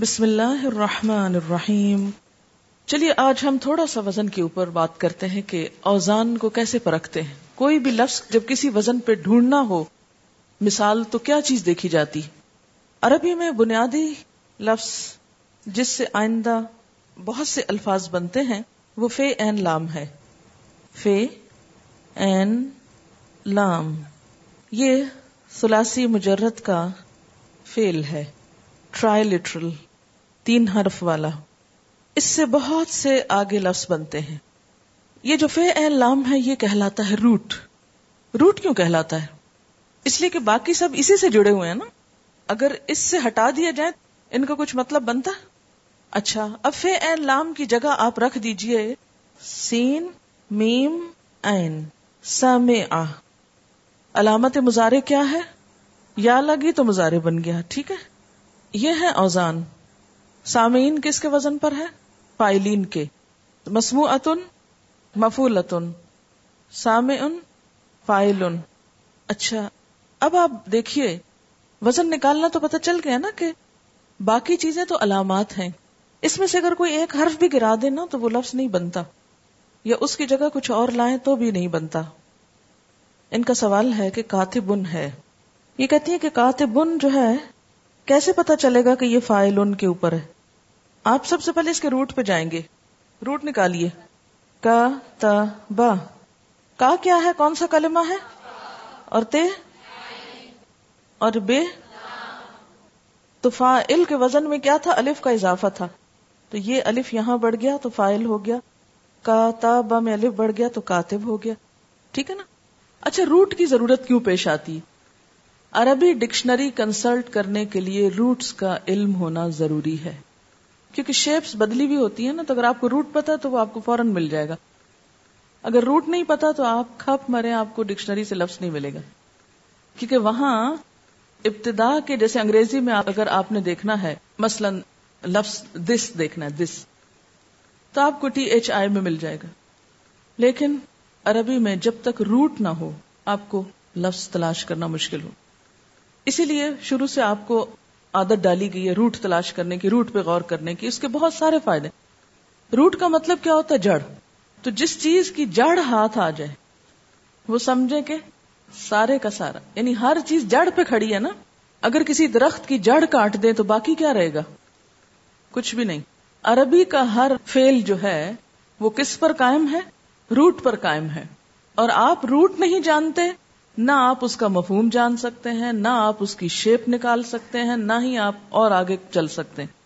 بسم اللہ الرحمن الرحیم۔ چلیے، آج ہم تھوڑا سا وزن کے اوپر بات کرتے ہیں کہ اوزان کو کیسے پرکھتے ہیں۔ کوئی بھی لفظ جب کسی وزن پہ ڈھونڈنا ہو، مثال تو کیا چیز دیکھی جاتی؟ عربی میں بنیادی لفظ جس سے آئندہ بہت سے الفاظ بنتے ہیں، وہ فے این لام ہے۔ فے این لام۔ یہ سلاسی مجرد کا فیل ہے۔ ٹرائی لٹرل تین حرف والا۔ اس سے بہت سے آگے لفظ بنتے ہیں۔ یہ جو فے این لام ہے، یہ کہلاتا ہے روٹ۔ روٹ کیوں کہلاتا ہے؟ اس لیے کہ باقی سب اسی سے جڑے ہوئے ہیں نا۔ اگر اس سے ہٹا دیا جائے، ان کا کچھ مطلب بنتا؟ اچھا اب فے این لام کی جگہ آپ رکھ دیجیے۔ سین، میم، این۔ سم علامت مزارے کیا ہے؟ یا لگی تو مزارے بن گیا۔ ٹھیک ہے؟ یہ ہے اوزان۔ سامعین کس کے وزن پر ہے؟ فائلین کے۔ مسمو اتن مفول اتن سام ان فائل اچھا اب آپ دیکھیے، وزن نکالنا تو پتہ چل گیا نا کہ باقی چیزیں تو علامات ہیں۔ اس میں سے اگر کوئی ایک حرف بھی گرا دے نا تو وہ لفظ نہیں بنتا۔ یا اس کی جگہ کچھ اور لائیں تو بھی نہیں بنتا۔ ان کا سوال ہے کہ کاتبن ہے۔ یہ کہتی ہے کہ کاتبن جو ہے کیسے پتا چلے گا کہ یہ فائل ان کے اوپر ہے؟ آپ سب سے پہلے اس کے روٹ پہ جائیں گے۔ روٹ نکالیے۔ کا، تا، با۔ کا کیا ہے؟ کون سا کلمہ ہے؟ اور تے؟ اور بے؟ تو فائل کے وزن میں کیا تھا؟ الف کا اضافہ تھا۔ تو یہ الف یہاں بڑھ گیا تو فائل ہو گیا۔ کا، تا، با میں الف بڑھ گیا تو کاتب ہو گیا۔ ٹھیک ہے نا؟ اچھا روٹ کی ضرورت کیوں پیش آتی؟ ہے عربی ڈکشنری کنسلٹ کرنے کے لیے روٹس کا علم ہونا ضروری ہے۔ کیونکہ شیپس بدلی بھی ہوتی ہیں نا، تو اگر آپ کو روٹ پتا تو وہ آپ کو فوراً مل جائے گا۔ اگر روٹ نہیں پتا تو آپ کھپ مرے، آپ کو ڈکشنری سے لفظ نہیں ملے گا۔ کیونکہ وہاں ابتدا کے، جیسے انگریزی میں اگر آپ نے دیکھنا ہے، مثلا لفظ دس دیکھنا ہے دس تو آپ کو ٹی ایچ آئی میں مل جائے گا۔ لیکن عربی میں جب تک روٹ نہ ہو، آپ کو لفظ تلاش کرنا مشکل ہو۔ اسی لیے شروع سے آپ کو عادت ڈالی گئی ہے روٹ تلاش کرنے کی، روٹ پہ غور کرنے کی، اس کے بہت سارے فائدے روٹ کا مطلب کیا ہوتا ہے؟ جڑ۔ تو جس چیز کی جڑ ہاتھ آ جائے، وہ سمجھے کہ سارے کا سارا یعنی ہر چیز جڑ پہ کھڑی ہے نا۔ اگر کسی درخت کی جڑ کاٹ دے تو باقی کیا رہے گا؟ کچھ بھی نہیں۔ عربی کا ہر فیل جو ہے، وہ کس پر قائم ہے؟ روٹ پر قائم ہے۔ اور آپ روٹ نہیں جانتے نہ آپ اس کا مفہوم جان سکتے ہیں، نہ آپ اس کی شیپ نکال سکتے ہیں، نہ ہی آپ اور آگے چل سکتے ہیں۔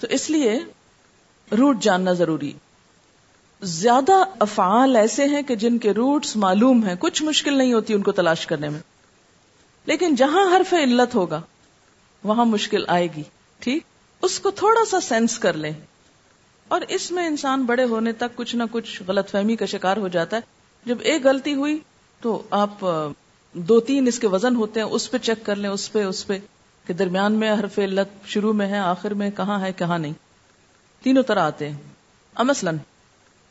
تو اس لیے روٹ جاننا ضروری۔ زیادہ افعال ایسے ہیں کہ جن کے روٹس معلوم ہیں، کچھ مشکل نہیں ہوتی ان کو تلاش کرنے میں۔ لیکن جہاں حرف علت ہوگا، وہاں مشکل آئے گی، ٹھیک؟ اس کو تھوڑا سا سینس کر لیں۔ اور اس میں انسان بڑے ہونے تک کچھ نہ کچھ غلط فہمی کا شکار ہو جاتا ہے۔ جب ایک غلطی ہوئی تو آپ دو تین اس کے وزن ہوتے ہیں، اس پہ چیک کر لیں، اس پہ اس پہ، کہ درمیان میں حرف علت شروع میں ہے آخر میں کہاں ہے، کہاں نہیں۔ تینوں طرح آتے ہیں۔ مثلاً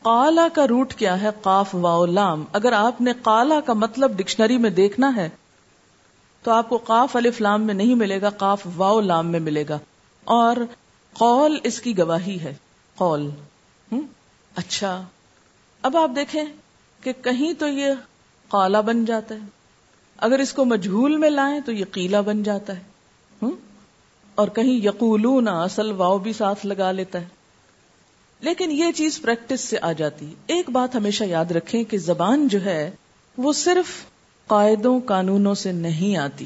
کالا کا روٹ کیا ہے؟ قاف واؤ لام۔ اگر آپ نے کالا کا مطلب ڈکشنری میں دیکھنا ہے، تو آپ کو قاف، الف، لام میں نہیں ملے گا، قاف واؤ لام میں ملے گا۔ اور قول اس کی گواہی ہے، قول۔ اچھا۔ اب آپ دیکھیں کہ کہیں تو یہ قالا بن جاتا ہے۔ اگر اس کو مجھول میں لائیں تو یہ قیلا بن جاتا ہے۔ اور کہیں یقولون اصل واؤ بھی ساتھ لگا لیتا ہے۔ لیکن یہ چیز پریکٹس سے آ جاتی۔ ایک بات ہمیشہ یاد رکھیں کہ زبان جو ہے، وہ صرف قاعدوں، قانونوں سے نہیں آتی۔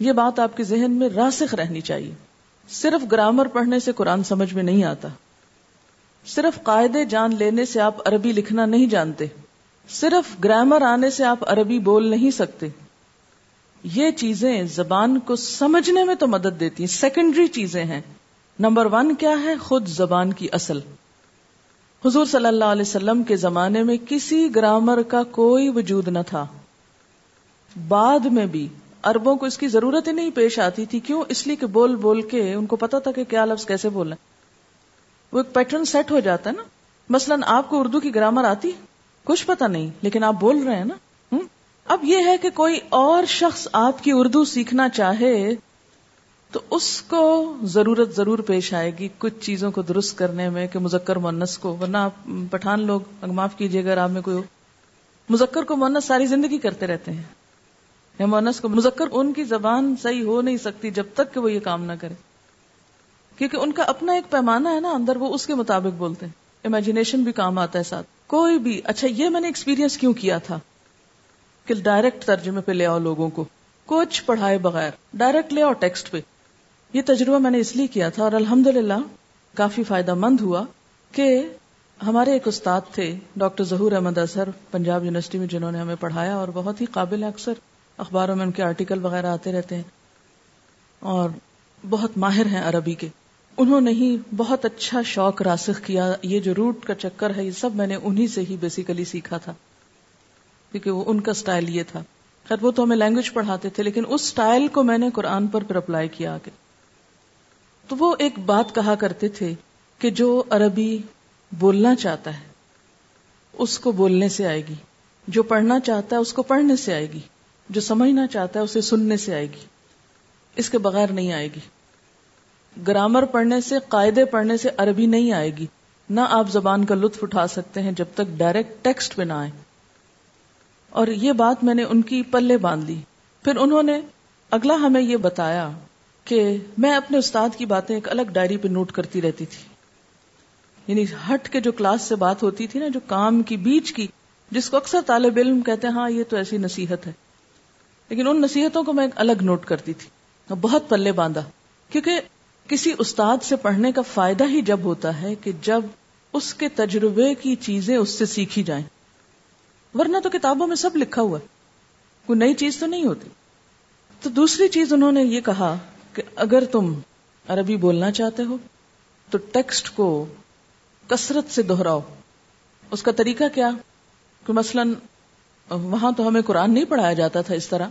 یہ بات آپ کے ذہن میں راسخ رہنی چاہیے۔ صرف گرامر پڑھنے سے قرآن سمجھ میں نہیں آتا۔ صرف قاعدے جان لینے سے آپ عربی لکھنا نہیں جانتے۔ صرف گرامر آنے سے آپ عربی بول نہیں سکتے۔ یہ چیزیں زبان کو سمجھنے میں تو مدد دیتی ہیں۔ سیکنڈری چیزیں ہیں۔ نمبر ون کیا ہے؟ خود زبان کی اصل۔ حضور صلی اللہ علیہ وسلم کے زمانے میں کسی گرامر کا کوئی وجود نہ تھا۔ بعد میں بھی اربوں کو اس کی ضرورت ہی نہیں پیش آتی تھی۔ کیوں؟ اس لیے کہ بول بول کے ان کو پتا تھا کہ کیا لفظ کیسے بولنا۔ وہ ایک پیٹرن سیٹ ہو جاتا ہے نا۔ مثلاً آپ کو اردو کی گرامر آتی کچھ پتا نہیں، لیکن آپ بول رہے ہیں نا۔ اب یہ ہے کہ کوئی اور شخص آپ کی اردو سیکھنا چاہے، تو اس کو ضرورت ضرور پیش آئے گی کچھ چیزوں کو درست کرنے میں کہ مذکر مونس کو، ورنہ آپ پٹھان لوگ، معاف کیجیے اگر آپ میں کوئی مذکر کو مونس ساری زندگی کرتے رہتے ہیں۔ یا مونس کو، مذکر ان کی زبان صحیح ہو نہیں سکتی جب تک کہ وہ یہ کام نہ کرے۔ کیونکہ ان کا اپنا ایک پیمانہ ہے نا اندر، وہ اس کے مطابق بولتے ہیں۔ امیجنیشن بھی کام آتا ہے ساتھ۔ کوئی بھی اچھا یہ میں نے ایکسپیرینس کیوں کیا تھا؟ کہ ڈائریکٹ ترجمے پہ لے آؤ لوگوں کو۔ کچھ پڑھائے بغیر ڈائریکٹ لے آؤ ٹیکسٹ پہ۔ یہ تجربہ میں نے اس لیے کیا تھا اور الحمد کافی فائدہ مند ہوا کہ ہمارے ایک استاد تھے، ڈاکٹر ظہور احمد اظہر، پنجاب یونیورسٹی میں جنہوں نے ہمیں پڑھایا اور بہت ہی قابل اکثر۔ اخباروں میں ان کے آرٹیکل وغیرہ آتے رہتے ہیں اور بہت ماہر ہیں عربی کے۔ انہوں نے ہی بہت اچھا شوق راسخ کیا، یہ جو روٹ کا چکر ہے، یہ سب میں نے انہی سے ہی بیسیکلی سیکھا تھا، کیونکہ وہ ان کا سٹائل یہ تھا۔ خیر، وہ تو ہمیں لینگویج پڑھاتے تھے، لیکن اس سٹائل کو میں نے قرآن پر پھر اپلائی کیا آگے۔ تو وہ ایک بات کہا کرتے تھے کہ جو عربی بولنا چاہتا ہے، اس کو بولنے سے آئے گی۔ جو پڑھنا چاہتا ہے، اس کو پڑھنے سے آئے گی۔ جو سمجھنا چاہتا ہے، اسے سننے سے آئے گی۔ اس کے بغیر نہیں آئے گی۔ گرامر پڑھنے سے، قاعدے پڑھنے سے عربی نہیں آئے گی۔ نہ آپ زبان کا لطف اٹھا سکتے ہیں جب تک ڈائریکٹ ٹیکسٹ پہ نہ آئے۔ اور یہ بات میں نے ان کی پلے باندھ لی۔ پھر انہوں نے اگلا ہمیں یہ بتایا کہ میں اپنے استاد کی باتیں ایک الگ ڈائری پہ نوٹ کرتی رہتی تھی۔ یعنی ہٹ کے جو کلاس سے بات ہوتی تھی نا، جو کام کی بیچ کی، جس کو اکثر طالب علم کہتے ہیں ہاں یہ تو ایسی نصیحت ہے۔ لیکن ان نصیحتوں کو میں ایک الگ نوٹ کرتی تھی۔ بہت پلے باندھا۔ کیونکہ کسی استاد سے پڑھنے کا فائدہ ہی جب ہوتا ہے کہ جب اس کے تجربے کی چیزیں اس سے سیکھی جائیں۔ ورنہ تو کتابوں میں سب لکھا ہوا ہے۔ کوئی نئی چیز تو نہیں ہوتی۔ تو دوسری چیز انہوں نے یہ کہا کہ اگر تم عربی بولنا چاہتے ہو، تو ٹیکسٹ کو کثرت سے دوہراؤ اس کا طریقہ کیا؟ کہ مثلا وہاں تو ہمیں قرآن نہیں پڑھایا جاتا تھا اس طرح۔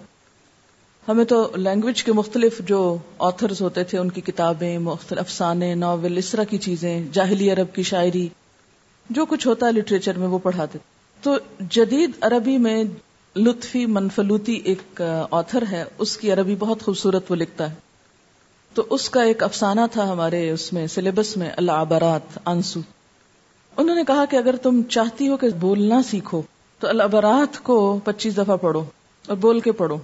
ہمیں تو لینگویج کے مختلف جو آتھرز ہوتے تھے، ان کی کتابیں، مختلف افسانے ناول اس طرح کی چیزیں، جاہلی عرب کی شاعری، جو کچھ ہوتا ہے لٹریچر میں وہ پڑھاتے تو جدید عربی میں لطفی منفلوتی ایک آتھر ہے، اس کی عربی بہت خوبصورت وہ لکھتا ہے۔ تو اس کا ایک افسانہ تھا ہمارے اس میں سلیبس میں اللہ آنسو انہوں نے کہا کہ اگر تم چاہتی ہو کہ بولنا سیکھو، تو البرات کو پچیس دفعہ پڑھو اور بول کے پڑھو۔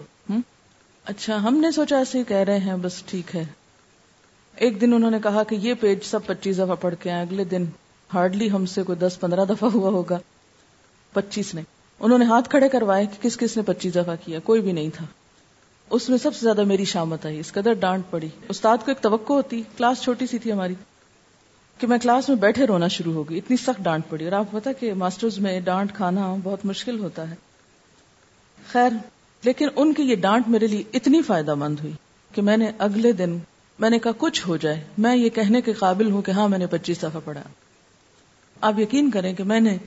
اچھا ہم نے سوچا ایسے ہی کہہ رہے ہیں، بس ٹھیک ہے۔ ایک دن انہوں نے کہا کہ یہ پیج سب پچیس دفعہ پڑھ کے آئے اگلے دن ہارڈلی ہم سے کوئی دس پندرہ دفعہ ہوا ہوگا۔ پچیس نے۔ انہوں نے ہاتھ کھڑے کروائے کہ کس کس نے پچیس دفعہ کیا، کوئی بھی نہیں تھا۔ اس میں سب سے زیادہ میری شامت آئی، اس قدر ڈانٹ پڑی۔ استاد کو ایک توقع ہوتی، کلاس چھوٹی سی تھی ہماری، کہ میں کلاس میں بیٹھے رونا شروع ہو گئی۔ اتنی سخت ڈانٹ پڑی۔ اور آپ پتا کہ ماسٹرز میں ڈانٹ کھانا بہت مشکل ہوتا ہے۔ خیر لیکن ان کی یہ ڈانٹ میرے لیے اتنی فائدہ مند ہوئی کہ میں نے اگلے دن میں نے کہا کچھ ہو جائے، میں یہ کہنے کے قابل ہوں کہ ہاں میں نے پچیس دفعہ پڑھا۔ آپ یقین کریں کہ میں نے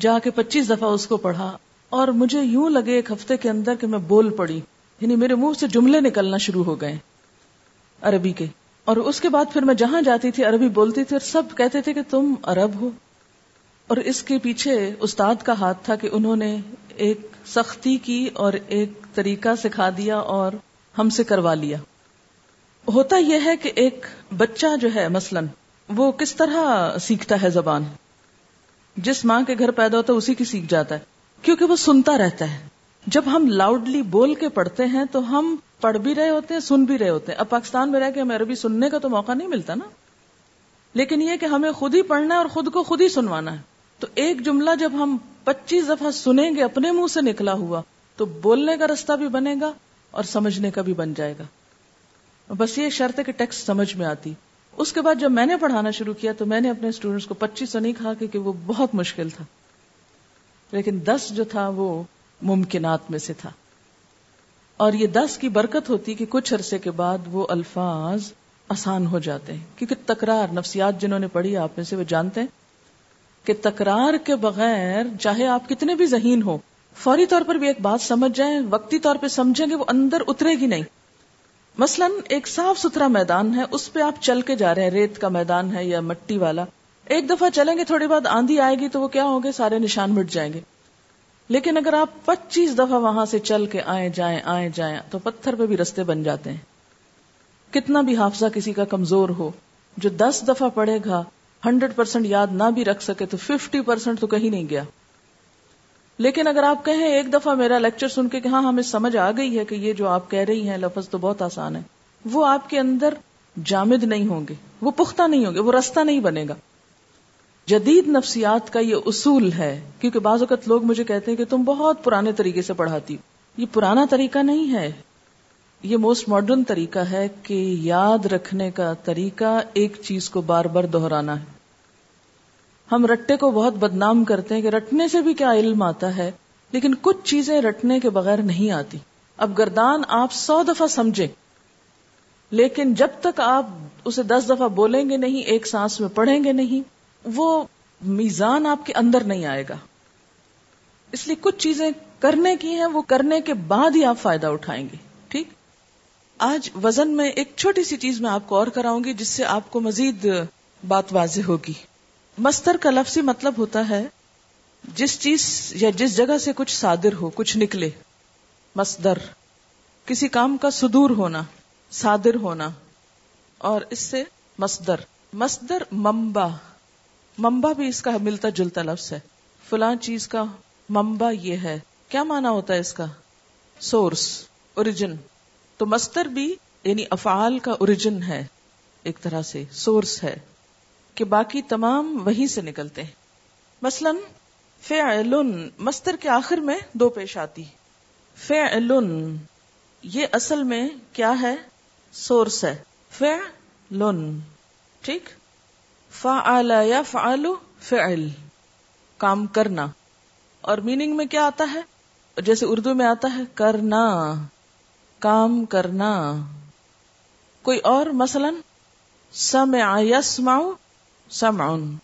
جا کے پچیس دفعہ اس کو پڑھا اور مجھے یوں لگے ایک ہفتے کے اندر کہ میں بول پڑی یعنی میرے منہ سے جملے نکلنا شروع ہو گئے عربی کے۔ اور اس کے بعد پھر میں جہاں جاتی تھی عربی بولتی تھی اور سب کہتے تھے کہ تم عرب ہو۔ اور اس کے پیچھے استاد کا ہاتھ تھا کہ انہوں نے ایک سختی کی اور ایک طریقہ سکھا دیا اور ہم سے کروا لیا۔ ہوتا یہ ہے کہ ایک بچہ جو ہے، مثلا، وہ کس طرح سیکھتا ہے زبان؟ جس ماں کے گھر پیدا ہوتا ہے، اسی کی سیکھ جاتا ہے۔ کیونکہ وہ سنتا رہتا ہے۔ جب ہم لاؤڈلی بول کے پڑھتے ہیں، تو ہم پڑھ بھی رہے ہوتے ہیں، سن بھی رہے ہوتے ہیں۔ اب پاکستان میں رہ کے ہمیں عربی سننے کا تو موقع نہیں ملتا نا۔ لیکن یہ کہ ہمیں خود ہی پڑھنا ہے اور خود کو خود ہی سنوانا ہے۔ تو ایک جملہ جب ہم پچیس دفعہ سنیں گے، اپنے منہ سے نکلا ہوا تو بولنے کا رستہ بھی بنے گا اور سمجھنے کا بھی بن جائے گا۔ بس یہ شرط ہے کہ ٹیکسٹ سمجھ میں آتی۔ اس کے بعد جب میں نے پڑھانا شروع کیا تو میں نے اپنے اسٹوڈینٹس کو پچیس سو نہیں کہا کہ وہ بہت مشکل تھا۔ لیکن دس جو تھا وہ ممکنات میں سے تھا۔ اور یہ دس کی برکت ہوتی کہ کچھ عرصے کے بعد وہ الفاظ آسان ہو جاتے ہیں۔ کیونکہ تکرار، نفسیات جنہوں نے پڑھی، آپ میں سے وہ جانتے ہیں کہ تکرار کے بغیر چاہے آپ کتنے بھی ذہین ہو فوری طور پر بھی ایک بات سمجھ جائیں، وقتی طور پہ سمجھیں گے وہ اندر اترے گی نہیں۔ مثلا ایک صاف ستھرا میدان ہے، اس پہ آپ چل کے جا رہے ہیں، ریت کا میدان ہے یا مٹی والا۔ ایک دفعہ چلیں گے، تھوڑی بعد آندھی آئے گی تو وہ کیا ہوگے؟ سارے نشان مٹ جائیں گے۔ لیکن اگر آپ پچیس دفعہ وہاں سے چل کے آئے جائیں آئے جائیں، تو پتھر پہ بھی رستے بن جاتے ہیں۔ کتنا بھی حافظہ کسی کا کمزور ہو، جو دس دفعہ پڑھے گا، ہنڈریڈ پرسینٹ یاد نہ بھی رکھ سکے تو ففٹی پرسینٹ تو کہیں نہیں گیا۔ لیکن اگر آپ کہیں ایک دفعہ میرا لیکچر سن کے کہ ہاں ہمیں سمجھ آ گئی ہے کہ یہ جو آپ کہہ رہی ہیں، لفظ تو بہت آسان ہے، وہ آپ کے اندر جامد نہیں ہوں گے، وہ پختہ نہیں ہوں گے، وہ رستہ نہیں بنے گا۔ جدید نفسیات کا یہ اصول ہے، کیونکہ بعض اوقات لوگ مجھے کہتے ہیں کہ تم بہت پرانے طریقے سے پڑھاتی یہ پرانا طریقہ نہیں ہے، یہ موسٹ ماڈرن طریقہ ہے کہ یاد رکھنے کا طریقہ ایک چیز کو بار بار دہرانا ہے۔ ہم رٹے کو بہت بدنام کرتے ہیں کہ رٹنے سے بھی کیا علم آتا ہے، لیکن کچھ چیزیں رٹنے کے بغیر نہیں آتی۔ اب گردان آپ سو دفعہ سمجھیں، لیکن جب تک آپ اسے دس دفعہ بولیں گے نہیں، ایک سانس میں پڑھیں گے نہیں، وہ میزان آپ کے اندر نہیں آئے گا۔ اس لیے کچھ چیزیں کرنے کی ہیں، وہ کرنے کے بعد ہی آپ فائدہ اٹھائیں گے، ٹھیک؟ آج وزن میں ایک چھوٹی سی چیز میں آپ کو اور کراؤں گی، جس سے آپ کو مزید بات واضح ہوگی۔ مستر کا لفظی مطلب ہوتا ہے جس چیز یا جس جگہ سے کچھ صادر ہو، کچھ نکلے۔ مصدر۔ کسی کام کا صدور ہونا، صادر ہونا۔ اور اس سے مصدر۔ مصدر ممبا۔ ممبا بھی اس کا ملتا جلتا لفظ ہے۔ فلاں چیز کا ممبا یہ ہے۔ کیا مانا ہوتا ہے اس کا؟ Source, origin. تو مستر بھی یعنی افعال کا اوریجن ہے۔ ایک طرح سے سورس ہے۔ کہ باقی تمام وہیں سے نکلتے ہیں۔ مثلا، فعل مستر کے آخر میں دو پیش آتی۔ فعل، یہ اصل میں کیا ہے؟ سورس ہے۔ فعل، ٹھیک؟ فعل یا فعل فعل، کام کرنا۔ اور میننگ میں کیا آتا ہے؟ جیسے اردو میں آتا ہے، کرنا، کام کرنا۔ کوئی اور مثلا، سمع یسمع سمعن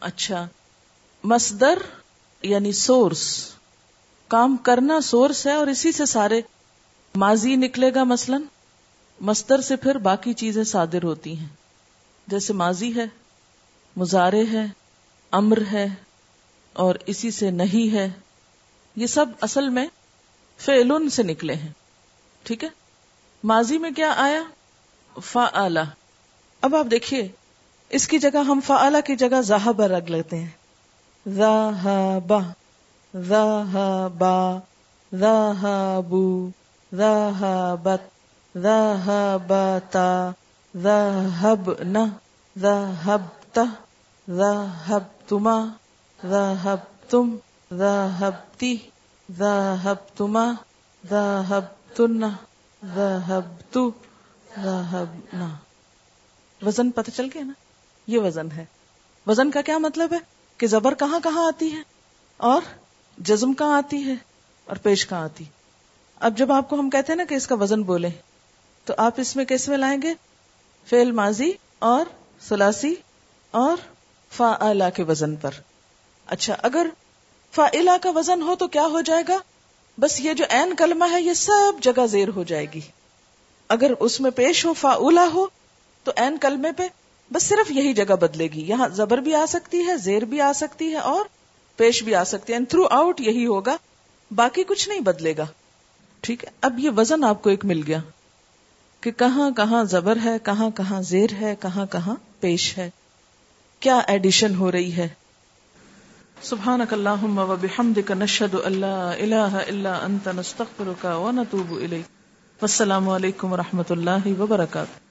اچھا مصدر یعنی سورس کام کرنا سورس ہے اور اسی سے سارے ماضی نکلے گا مثلا مستر سے پھر باقی چیزیں صادر ہوتی ہیں جیسے ماضی ہے مزارے ہے امر ہے اور اسی سے نہیں ہے یہ سب اصل میں فیلن سے نکلے ہیں ٹھیک ہے ماضی میں کیا آیا فا اب آپ دیکھیے اس کی جگہ ہم فا کی جگہ زاہبا رگ لیتے ہیں۔ زاہبا زاہبا زاہبو زاہبت ذهبتا ذهبنا ذهبت ذهبتما ذهبتم ذهبتي ذهبتما ذهبتن ذهبت ذهبنا وزن پتہ چل گیا نا؟ یہ وزن ہے۔ وزن کا کیا مطلب ہے؟ کہ زبر کہاں کہاں آتی ہے؟ اور جزم کہاں آتی ہے؟ اور پیش کہاں آتی؟ اب جب آپ کو ہم کہتے ہیں نا کہ اس کا وزن بولے تو آپ اس میں کس میں لائیں گے؟ فیل ماضی اور سلاسی اور فا کے وزن پر۔ اچھا اگر فا کا وزن ہو تو کیا ہو جائے گا؟ بس یہ جو این کلمہ ہے، یہ سب جگہ زیر ہو جائے گی۔ اگر اس میں پیش ہو فا ہو، تو این کلمے پہ بس صرف یہی جگہ بدلے گی۔ یہاں زبر بھی آ سکتی ہے، زیر بھی آ سکتی ہے اور پیش بھی آ سکتی ہے۔ تھرو آؤٹ یہی ہوگا، باقی کچھ نہیں بدلے گا۔ ٹھیک ہے؟ اب یہ وزن آپ کو ایک مل گیا کہ کہاں کہاں زبر ہے، کہاں کہاں زیر ہے، کہاں کہاں پیش ہے۔ کیا ایڈیشن ہو رہی ہے؟ سبحانك اللهم وبحمدك نشهد ان لا اله الا انت نستغفرك ونتوب اليك والسلام علیکم ورحمۃ اللہ وبرکاتہ۔